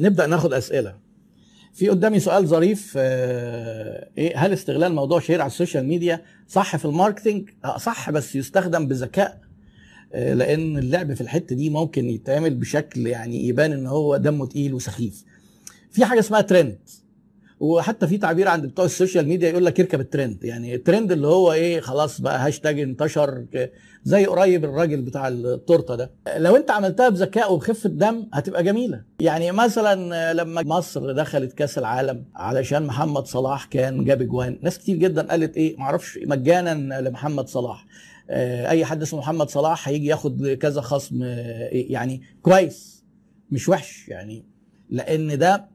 نبدأ ناخد أسئلة. في قدامي سؤال ظريف آه، إيه هل استغلال موضوع شهير على السوشيال ميديا صح في ال marketing؟ آه، صح بس يستخدم بذكاء آه، لأن اللعب في الحتة دي ممكن يتعمل بشكل يعني يبان إن هو دمه تقيل وسخيف. في حاجة اسمها ترند وحتى في تعبير عند بتوع ال social media يقول لك اركب الترند. يعني الترند اللي هو إيه خلاص بقى هاشتاج انتشر زي قريب الراجل بتاع التورتة ده. لو أنت عملتها بذكاء وبخفة دم هتبقى جميلة. يعني مثلا لما مصر دخلت كأس العالم علشان محمد صلاح كان جاب اجوان ناس كتير جدا قالت إيه معرفش مجانا لمحمد صلاح. آه، أي حد اسمه محمد صلاح هيجي ياخد كذا خصم آه، يعني كويس مش وحش يعني. لأن ده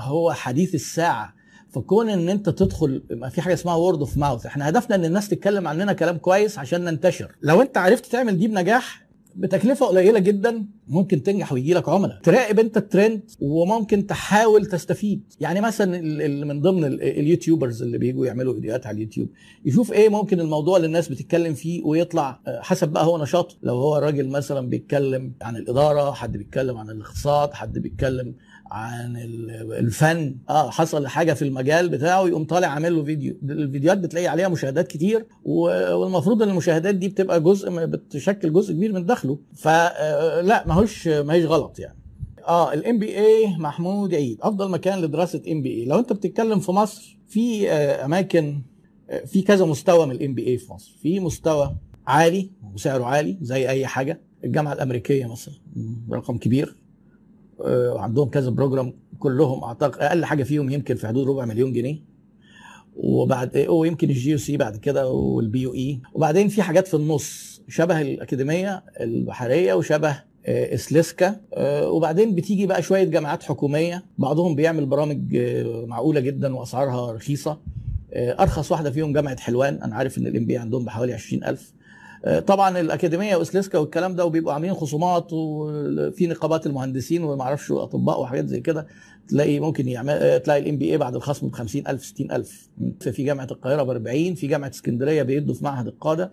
هو حديث الساعة. فكون إن أنت تدخل ما في حاجة اسمها word of mouth إحنا هدفنا إن الناس تتكلم عننا كلام كويس عشان ننتشر. لو أنت عرفت تعمل دي بنجاح بتكلفة قليلة جدا ممكن تنجح ويجي لك عملاء. تراقب أنت الترند وممكن تحاول تستفيد. يعني مثلا ال- ال- من ضمن ال- اليوتيوبرز اللي بيجوا يعملوا فيديوهات على اليوتيوب يشوف إيه ممكن الموضوع اللي الناس بتتكلم فيه ويطلع آه، حسب بقى هو نشاطه لو هو الراجل مثلا بيتكلم عن الإدارة حد بيتكلم عن الاقتصاد حد بيتكلم عن ال- الفن. آه حصل حاجة في المجال بتاعه يقوم طالع عامل له فيديو. الفيديوهات بتلاقي عليها مشاهدات كتير والمفروض إن المشاهدات دي بتبقى جزء بتشكل جزء كبير من دخله. فلا ماهوش ماهيش غلط يعني. آه ال MBA محمود عيد أفضل مكان لدراسة MBA لو أنت بتتكلم في مصر في آه، أماكن آه، في كذا مستوى من ال MBA في مصر. في مستوى عالي وسعره عالي زي أي حاجة. الجامعة الأمريكية مثلا رقم كبير. آه، وعندهم كذا program كلهم أعتقد أقل حاجة فيهم يمكن في حدود ربع مليون جنيه. وبعد ويمكن ال GUC بعد كده وال BUE. وبعدين في حاجات في النص شبه الأكاديمية البحرية وشبه آه، اسلسكا آه، وبعدين بتيجي بقى شوية جامعات حكومية. بعضهم بيعمل برامج آه، معقولة جدا وأسعارها رخيصة. آه، أرخص واحدة فيهم جامعة حلوان. أنا عارف إن ال MB عندهم بحوالي 20000 آه، طبعا الأكاديمية واسلسكا والكلام ده وبيبقوا عاملين خصومات وفي نقابات المهندسين وما أعرفش أطباء وحاجات زي كده تلاقي ممكن يعمل آه، تلاقي ال MBA بعد الخصم ب 50000 60000 في جامعة القاهرة ب 40 في جامعة اسكندرية بيدوا في معهد القادة.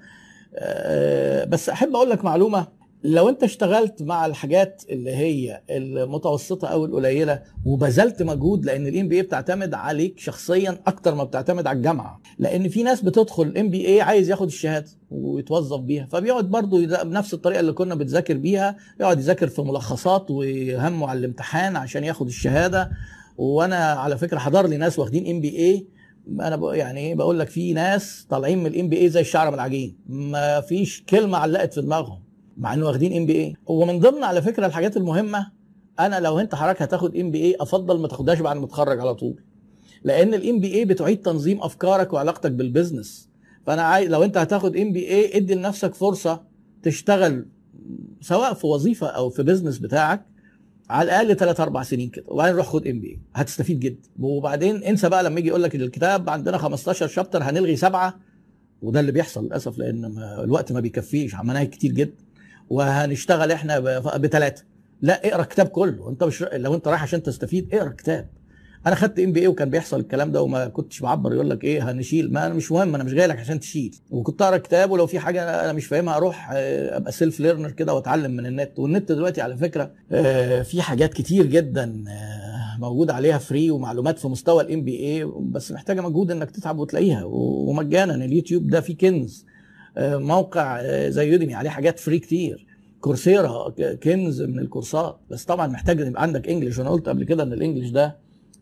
آه، بس أحب أقول لك معلومة لو انت اشتغلت مع الحاجات اللي هي المتوسطة أو القليلة وبذلت مجهود لأن ال MBA بتعتمد عليك شخصيا أكتر ما بتعتمد على الجامعة. لأن في ناس بتدخل ال MBA عايز ياخد الشهادة ويتوظف بيها فبيقعد برضه بنفس الطريقة اللي كنا بنذاكر بيها يقعد يذاكر في ملخصات ويهمه على الامتحان عشان ياخد الشهادة. وأنا على فكرة حضر لي ناس واخدين MBA أنا يعني إيه بقول لك في ناس طالعين من ال MBA زي الشعر من العجين. ما فيش كلمة علقت في دماغهم. مع إنه واخدين MBA ومن ضمن على فكرة الحاجات المهمة أنا لو أنت حضرتك هتاخد MBA أفضل ما تاخدهاش بعد ما تتخرج على طول. لأن ال MBA بتعيد تنظيم أفكارك وعلاقتك بال business فأنا عايز لو أنت هتاخد MBA ادي لنفسك فرصة تشتغل سواء في وظيفة أو في business بتاعك على الأقل 3 4 سنين كده. وبعدين روح خد MBA هتستفيد جدا. وبعدين انسى بقى لما يجي يقول لك الكتاب عندنا 15 chapter هنلغي سبعة. وده اللي بيحصل للأسف لأن الوقت ما بيكفيش. مناهج كتير جدا. وهنشتغل إحنا بثلاثه لا اقرأ الكتاب كله. انت مش لو انت رايح عشان تستفيد اقرأ الكتاب. أنا خدت MBA وكان بيحصل الكلام ده وما كنتش بعبر يقول لك إيه هنشيل. ما أنا مش مهم أنا مش جاي لك عشان تشيل. وكنت أقرأ كتاب ولو في حاجة أنا مش فاهمها أروح آه، أبقى self learner كده وأتعلم من النت. والنت دلوقتي على فكرة آه، في حاجات كتير جدا آه، موجود عليها free ومعلومات في مستوى ال MBA بس محتاجة مجهود إنك تتعب وتلاقيها. ومجانا اليوتيوب ده فيه كنز. موقع آه، زي يوديمي عليه حاجات free كتير. كورسيرا كنز من الكورسات. بس طبعا محتاج يبقى عندك English وأنا قلت قبل كده إن ال English ده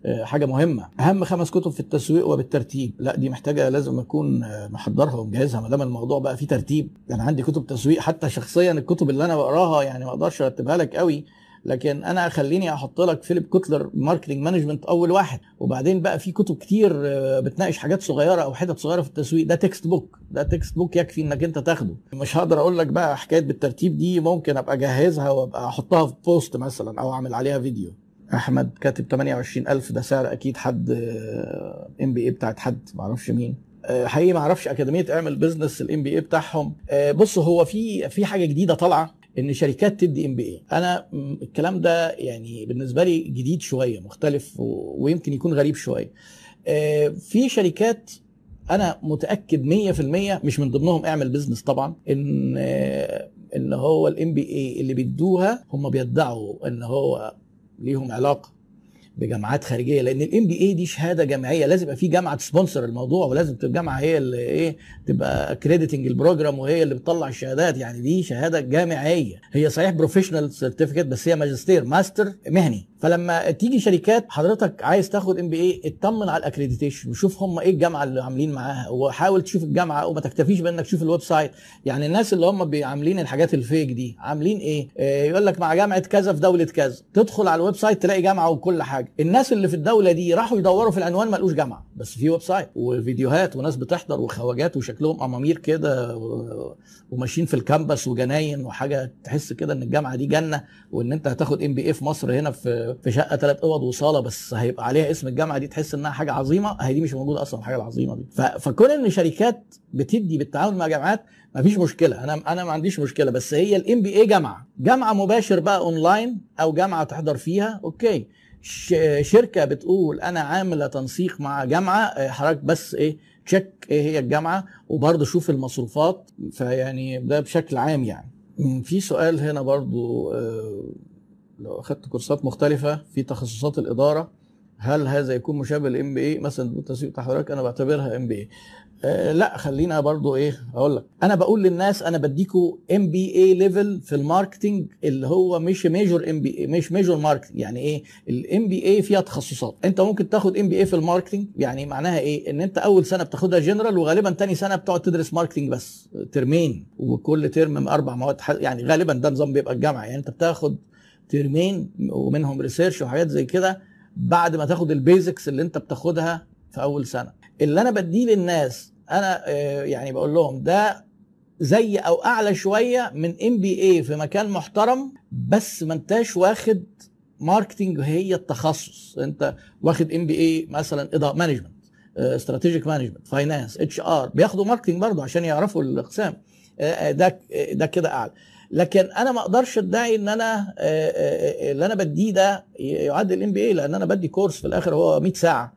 آه، حاجة مهمة. أهم خمس كتب في التسويق وبالترتيب. لا دي محتاجة لازم أكون آه، محضرها ومجهزها. ما دام الموضوع بقى فيه ترتيب أنا عندي كتب تسويق. حتى شخصيا الكتب اللي أنا بقراها يعني ما أقدرش أرتبها لك قوي. لكن أنا خليني أحط لك فيليب كوتلر Marketing Management أول واحد. وبعدين بقى في كتب كتير آه، بتناقش حاجات صغيرة أو حتت صغيرة في التسويق. ده textbook ده textbook يكفي إنك أنت تاخده. مش هقدر أقول لك بقى حكاية بالترتيب دي ممكن أبقى أجهزها وأبقى أحطها في post مثلا أو أعمل عليها فيديو أحمد كاتب 28000 ده سعر أكيد حد MBA بتاعت حد معرفش مين. آه، حقيقي ما أعرفش أكاديمية اعمل بزنس ال MBA بتاعهم. آه، بص هو في في حاجة جديدة طالعة. إن شركات تدي إم بي اي أنا الكلام ده يعني بالنسبة لي جديد شوية مختلف ويمكن يكون غريب شوية. آه، في شركات أنا متأكد 100% مش من ضمنهم اعمل بزنس طبعا إن آه، إن هو ال MBA اللي بيدوها هم بيدعوا إن هو ليهم علاقة. بجامعات خارجية لأن ال MBA دي شهادة جامعية. لازم يبقى في جامعة ت sponsor الموضوع ولازم تبقى الجامعة هي اللي إيه تبقى accrediting ال program وهي اللي بتطلع الشهادات. يعني دي شهادة جامعية. هي صحيح professional certificate بس هي ماجستير ماستر مهني. فلما تيجي شركات حضرتك عايز تاخد MBA اطمن على ال accreditation وشوف هم إيه الجامعة اللي عاملين معاها وحاول تشوف الجامعة وما تكتفيش بانك تشوف ال website. يعني الناس اللي هم عاملين الحاجات ال fake دي عاملين إيه؟ آه يقول لك مع جامعة كذا في دولة كذا. تدخل على ال website تلاقي جامعة وكل حاجة. الناس اللي في الدولة دي راحوا يدوروا في العنوان ما لقوش جامعة بس في website وفيديوهات وناس بتحضر وخواجات وشكلهم أمامير كده وماشيين في ال campus وجناين وحاجة تحس كده إن الجامعة دي جنة وإن أنت هتاخد MBA في مصر هنا في في شقة ثلاث أوض وصالة بس هيبقى عليها اسم الجامعة دي تحس إنها حاجة عظيمة. هي دي مش موجودة أصلا الحاجة العظيمة دي. فكون إن شركات بتدي بالتعاون مع جامعات ما فيش مشكلة. أنا أنا ما عنديش مشكلة. بس هي ال MBA جامعة. جامعة مباشر بقى اونلاين أو جامعة تحضر فيها okay. شركة بتقول أنا عاملة تنسيق مع جامعة حضرتك بس إيه check إيه هي الجامعة وبرضه شوف المصروفات. فيعني ده بشكل عام يعني. في سؤال هنا برضو لو أخدت كورسات مختلفة في تخصصات الإدارة هل هذا يكون مشابه لل MBA مثلا التسويق بتاع حضرتك أنا بعتبرها MBA لا خلينا برضو إيه أقول لك. أنا بقول للناس أنا بديكوا MBA level في ال marketing اللي هو مش major MB مش major marketing يعني إيه؟ ال MBA فيها تخصصات. أنت ممكن تاخد MBA في ال marketing يعني معناها إيه؟ إن أنت أول سنة بتاخدها جنرال وغالبا تاني سنة بتقعد تدرس marketing بس ترمين. وكل ترم أربع مواد يعني غالبا ده نظام بيبقى الجامعة. يعني أنت بتاخد ترمين ومنهم research وحاجات زي كده بعد ما تاخد ال basics اللي انت بتاخدها في أول سنة. اللي أنا بديه للناس أنا يعني بقول لهم ده زي أو أعلى شوية من MBA في مكان محترم بس ما انتاش واخد marketing هي التخصص. انت واخد MBA مثلا اداره management strategic management finance HR بياخدوا marketing برضه عشان يعرفوا الأقسام. ده ده كده أعلى. لكن أنا ما أقدرش أدعي إن أنا اللي أنا بديه ده يعادل MBA لأن أنا بدي كورس في الآخر هو 100 ساعة.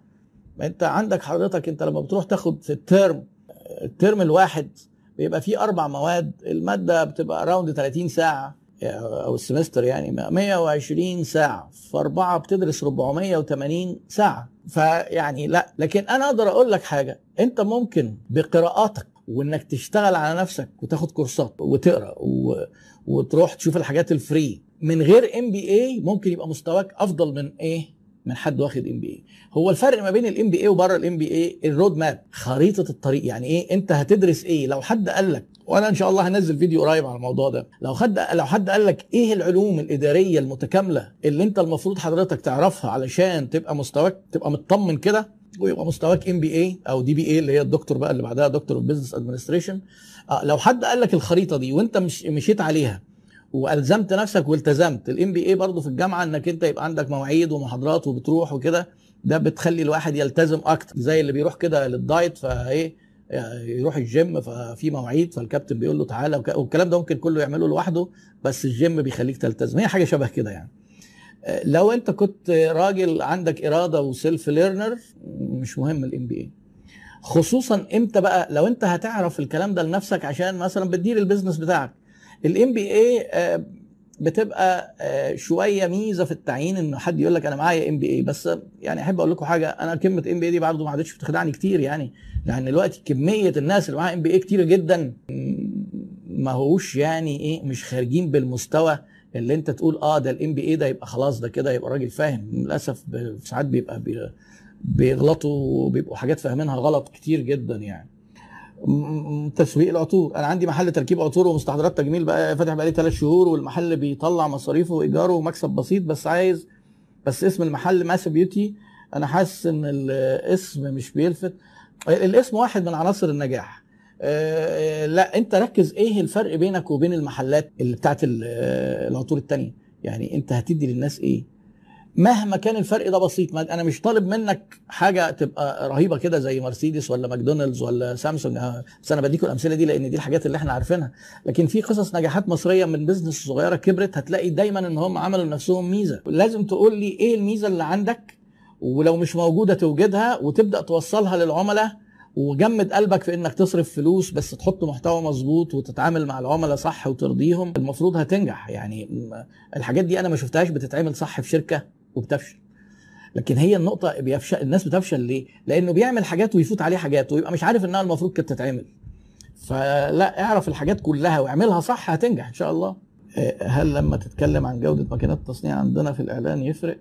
أنت عندك حضرتك أنت لما بتروح تاخد في الترم الترم الواحد بيبقى فيه أربع مواد المادة بتبقى around 30 ساعة أو ال semester يعني 120 ساعة في أربعة بتدرس 480 ساعة. فيعني لا لكن أنا أقدر أقول لك حاجة أنت ممكن بقراءاتك وإنك تشتغل على نفسك وتاخد كورسات وتقرأ و... وتروح تشوف الحاجات ال free من غير MBA ممكن يبقى مستواك أفضل من إيه؟ من حد واخد MBA هو الفرق ما بين ال MBA وبره ال MBA ال road map خريطة الطريق. يعني إيه؟ أنت هتدرس إيه؟ لو حد قال لك وأنا إن شاء الله هنزل فيديو قريب على الموضوع ده. لو حد لو حد قال لك إيه العلوم الإدارية المتكاملة اللي أنت المفروض حضرتك تعرفها علشان تبقى مستواك تبقى مطمن كده؟ ويبقى مستواك ام بي اي أو دي بي اي اللي هي الدكتور بقى اللي بعدها doctor of business administration لو حد قال لك الخريطة دي وانت مش مشيت عليها وألزمت نفسك والتزمت ال MBA برضه في الجامعة إنك أنت يبقى عندك مواعيد ومحاضرات وبتروح وكده ده بتخلي الواحد يلتزم أكتر. زي اللي بيروح كده لل diet فإيه يروح الجيم ففي مواعيد فالكابتن بيقول له تعالى والكلام ده ممكن كله يعمله لوحده بس الجيم بيخليك تلتزم. هي حاجة شبه كده يعني. لو انت كنت راجل عندك إرادة و self learner مش مهم ال MBA خصوصا إمتى بقى؟ لو انت هتعرف الكلام ده لنفسك عشان مثلا بتدير ال business بتاعك. ال MBA بتبقى شوية ميزة في التعيين إن حد يقول لك أنا معايا MBA بس يعني أحب أقول لكم حاجة أنا كلمة MBA دي برضه ما عادتش بتخدعني كتير يعني. لأن دلوقتي كمية الناس اللي معاها MBA كتير جدا ما هوش يعني إيه مش خارجين بالمستوى اللي انت تقول آه ده ال MBA ده يبقى خلاص ده كده يبقى راجل فاهم. للأسف ساعات بيبقى بيغلطوا وبيبقوا حاجات فاهمينها غلط كتير جدا يعني. تسويق العطور. أنا عندي محل تركيب عطور ومستحضرات تجميل بقى فاتح بقالي ثلاث شهور والمحل بيطلع مصاريفه وإيجاره ومكسب بسيط بس عايز بس اسم المحل ماسا بيوتي أنا حاسس إن الاسم مش بيلفت. الاسم واحد من عناصر النجاح. لا انت ركز إيه الفرق بينك وبين المحلات اللي بتاعت العطور التانية؟ يعني انت هتدي للناس إيه؟ مهما كان الفرق ده بسيط أنا مش طالب منك حاجة تبقى رهيبة كده زي مرسيدس ولا ماكدونالدز ولا سامسونج. بس أنا بديكم الأمثلة دي لأن دي الحاجات اللي إحنا عارفينها. لكن في قصص نجاحات مصرية من business صغيرة كبرت هتلاقي دايما إن هم عملوا لنفسهم ميزة. لازم تقول لي إيه الميزة اللي عندك؟ ولو مش موجودة توجدها وتبدأ توصلها للعملاء وجمد قلبك في إنك تصرف فلوس بس تحط محتوى مظبوط وتتعامل مع العملاء صح وترضيهم المفروض هتنجح. يعني الحاجات دي أنا ما شفتهاش بتتعمل صح في شركة وبتفشل. لكن هي النقطة بيفشل الناس بتفشل ليه؟ لأنه بيعمل حاجات ويفوت عليه حاجات ويبقى مش عارف إنها المفروض كانت تتعمل. فلا اعرف الحاجات كلها واعملها صح هتنجح إن شاء الله. آه، هل لما تتكلم عن جودة ماكينات التصنيع عندنا في الإعلان يفرق؟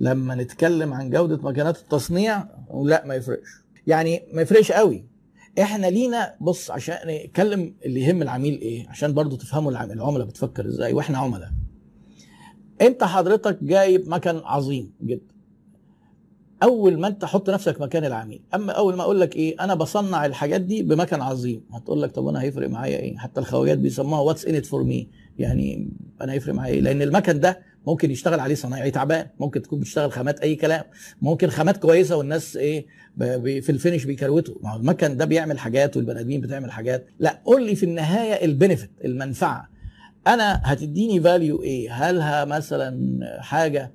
لما نتكلم عن جودة ماكينات التصنيع لا ما يفرقش. يعني ما يفرقش قوي. إحنا لينا بص عشان نتكلم اللي يهم العميل إيه عشان برضو تفهموا العملاء بتفكر إزاي وإحنا عملاء. انت حضرتك جايب مكن عظيم جدا. أول ما أنت حط نفسك مكان العميل. أما أول ما أقول لك إيه أنا بصنع الحاجات دي بمكن عظيم. هتقول لك طب أنا هيفرق معايا إيه؟ حتى الخواجات بيسموها what's in it for me يعني أنا هيفرق معايا إيه؟ لأن المكن ده ممكن يشتغل عليه صنايعي تعبان ممكن تكون بتشتغل خامات أي كلام ممكن خامات كويسة والناس إيه في ال finish بيكروتوا. ما هو المكن ده بيعمل حاجات والبني آدمين بتعمل حاجات. لا قول لي في النهاية ال benefit المنفعة. أنا هتديني value إيه؟ هل هي مثلا حاجة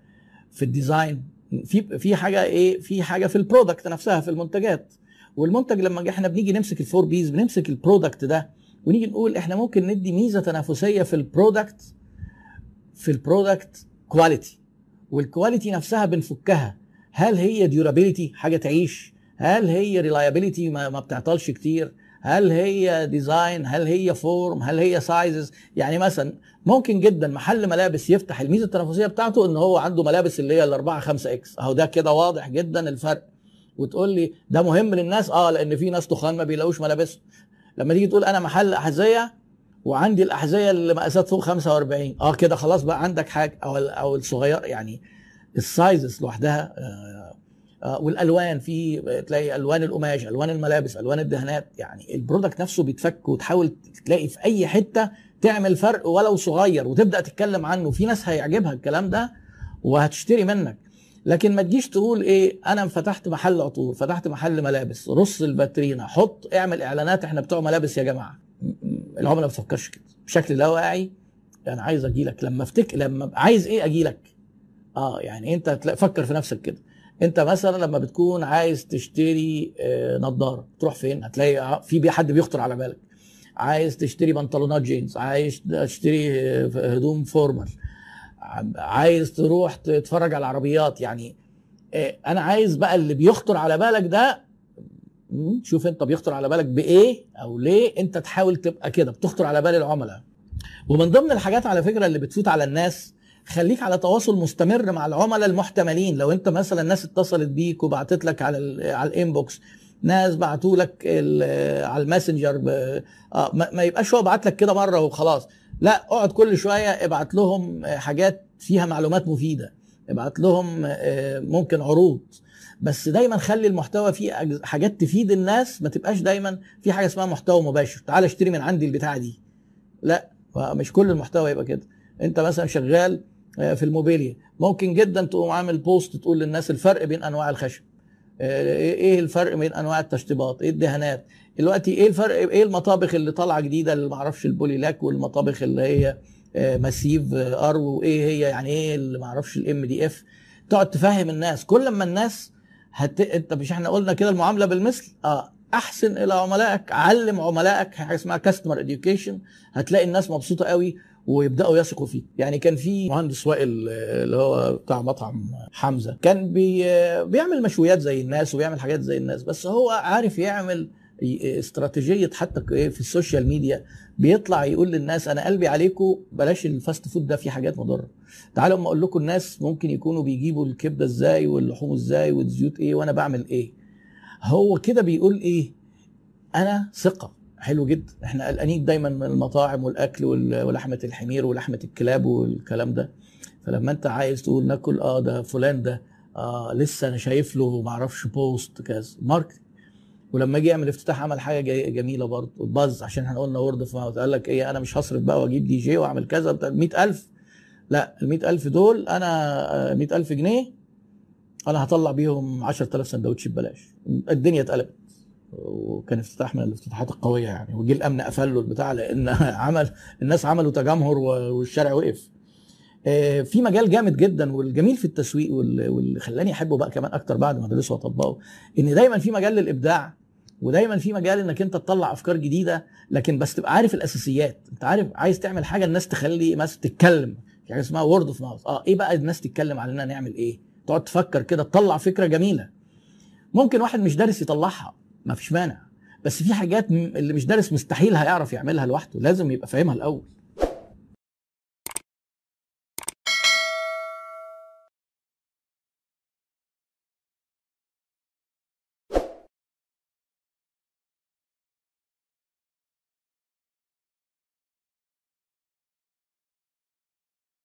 في ال design في في حاجة إيه في حاجة في ال product نفسها في المنتجات. والمنتج لما إحنا بنيجي نمسك ال four Ps بنمسك ال product ده ونيجي نقول إحنا ممكن ندي ميزة تنافسية في ال product في ال product quality وال quality نفسها بنفكها. هل هي durability حاجة تعيش. هل هي reliability ما, ما بتعطلش كتير. هل هي design هل هي form هل هي sizes يعني مثلا ممكن جدا محل ملابس يفتح الميزة التنافسية بتاعته إن هو عنده ملابس اللي هي الاربعه 5 X. أهو ده كده واضح جدا الفرق. وتقول لي ده مهم للناس؟ آه لأن في ناس تخان ما بيلاقوش ملابسهم لما تيجي تقول أنا محل أحذية وعندي الأحذية اللي مقاسات فوق 45 آه كده خلاص بقى عندك حاجة. أو أو الصغير يعني ال sizes لوحدها آه والألوان في تلاقي ألوان القماش ألوان الملابس ألوان الدهانات يعني ال product نفسه بيتفك وتحاول تلاقي في أي حتة تعمل فرق ولو صغير وتبدأ تتكلم عنه. في ناس هيعجبها الكلام ده وهتشتري منك. لكن ما تجيش تقول إيه أنا فتحت محل عطور فتحت محل ملابس رص الباترينا حط اعمل إعلانات إحنا بتوع ملابس يا جماعة. العملاء ما بتفكرش كده. بشكل لا واعي. أنا عايز أجي لك لما أفتك لما عايز إيه؟ أجي لك آه يعني أنت فكر في نفسك كده. انت مثلا لما بتكون عايز تشتري آه نظارة تروح فين؟ هتلاقي في حد بيخطر على بالك. عايز تشتري بنطلونات جينز عايز تشتري هدوم formal عايز تروح تتفرج على العربيات. يعني أنا عايز بقى اللي بيخطر على بالك ده شوف انت بيخطر على بالك بإيه أو ليه انت تحاول تبقى كده. بتخطر على بال العملاء. ومن ضمن الحاجات على فكرة اللي بتفوت على الناس خليك على تواصل مستمر مع العملاء المحتملين. لو انت مثلا الناس اتصلت بيك وبعتت لك على على ال inbox ناس بعتوا لك على ال Messenger آه ما يبقاش هو بعت لك كده مرة وخلاص. لا اقعد كل شوية ابعت لهم حاجات فيها معلومات مفيدة. ابعت لهم ممكن عروض. بس دايما خلي المحتوى فيه حاجات تفيد الناس. ما تبقاش دايما في حاجة اسمها محتوى مباشر. تعال اشتري من عندي البتاعة دي. لا مش كل المحتوى يبقى كده. انت مثلا شغال في الموبيليا. ممكن جدا تقوم عامل post تقول للناس الفرق بين أنواع الخشب. إيه الفرق بين أنواع التشطيبات؟ إيه الدهانات؟ دلوقتي إيه الفرق إيه المطابخ اللي طالعة جديدة اللي ما أعرفش ال poly lac والمطابخ اللي هي massif أرو وإيه هي؟ يعني إيه اللي ما أعرفش ال MDF؟ تقعد تفهم الناس. كل ما الناس هت... أنت مش إحنا قلنا كده المعاملة بالمثل؟ آه. أحسن إلى عملائك علم عملائك حاجة اسمها customer education هتلاقي الناس مبسوطة قوي. ويبدأوا يثقوا فيه. يعني كان في مهندس وائل اللي هو بتاع مطعم حمزة كان بي بيعمل مشويات زي الناس وبيعمل حاجات زي الناس بس هو عارف يعمل استراتيجية حتى في ال social media بيطلع يقول للناس أنا قلبي عليكم بلاش ال fast food ده فيه حاجات مضرة. تعالوا أما أقول لكم الناس ممكن يكونوا بيجيبوا الكبدة إزاي واللحوم إزاي والزيوت إيه وأنا بعمل إيه. هو كده بيقول إيه؟ أنا ثقة. حلو جدا. إحنا قلقانين دايما من المطاعم والأكل ولحمة الحمير ولحمة الكلاب والكلام ده. فلما انت عايز تقول ناكل آه ده فلان ده آه لسه أنا شايف له ما أعرفش post كذا market ولما جه يعمل افتتاح عمل حاجة جميلة برضه وبتاع عشان إحنا قلنا word of mouth قال لك إيه أنا مش هصرف بقى وأجيب دي جي وأعمل كذا بتاع 100000 لا ال 100000 دول أنا 100000 جنيه أنا هطلع بيهم 10000 سندوتش ببلاش. الدنيا اتقلبت. وكان افتتاح من الافتتاحات القوية يعني. وجه الأمن قفل له البتاع لأن عمل الناس عملوا تجمهر والشارع وقف. في مجال جامد جدا والجميل في التسويق واللي خلاني أحبه بقى كمان أكتر بعد ما ادرسه واطبقه إن دايما في مجال للإبداع ودايما في مجال إنك أنت تطلع أفكار جديدة لكن بس تبقى عارف الأساسيات. أنت عارف عايز تعمل حاجة الناس تخلي مثلا تتكلم. في حاجة اسمها word of mouth آه إيه بقى الناس تتكلم علينا نعمل إيه؟ تقعد تفكر كده تطلع فكرة جميلة. ممكن واحد مش دارس يطلعها. ما فيش مانع. بس في حاجات اللي مش دارس مستحيل هيعرف يعملها لوحده لازم يبقى فاهمها الأول.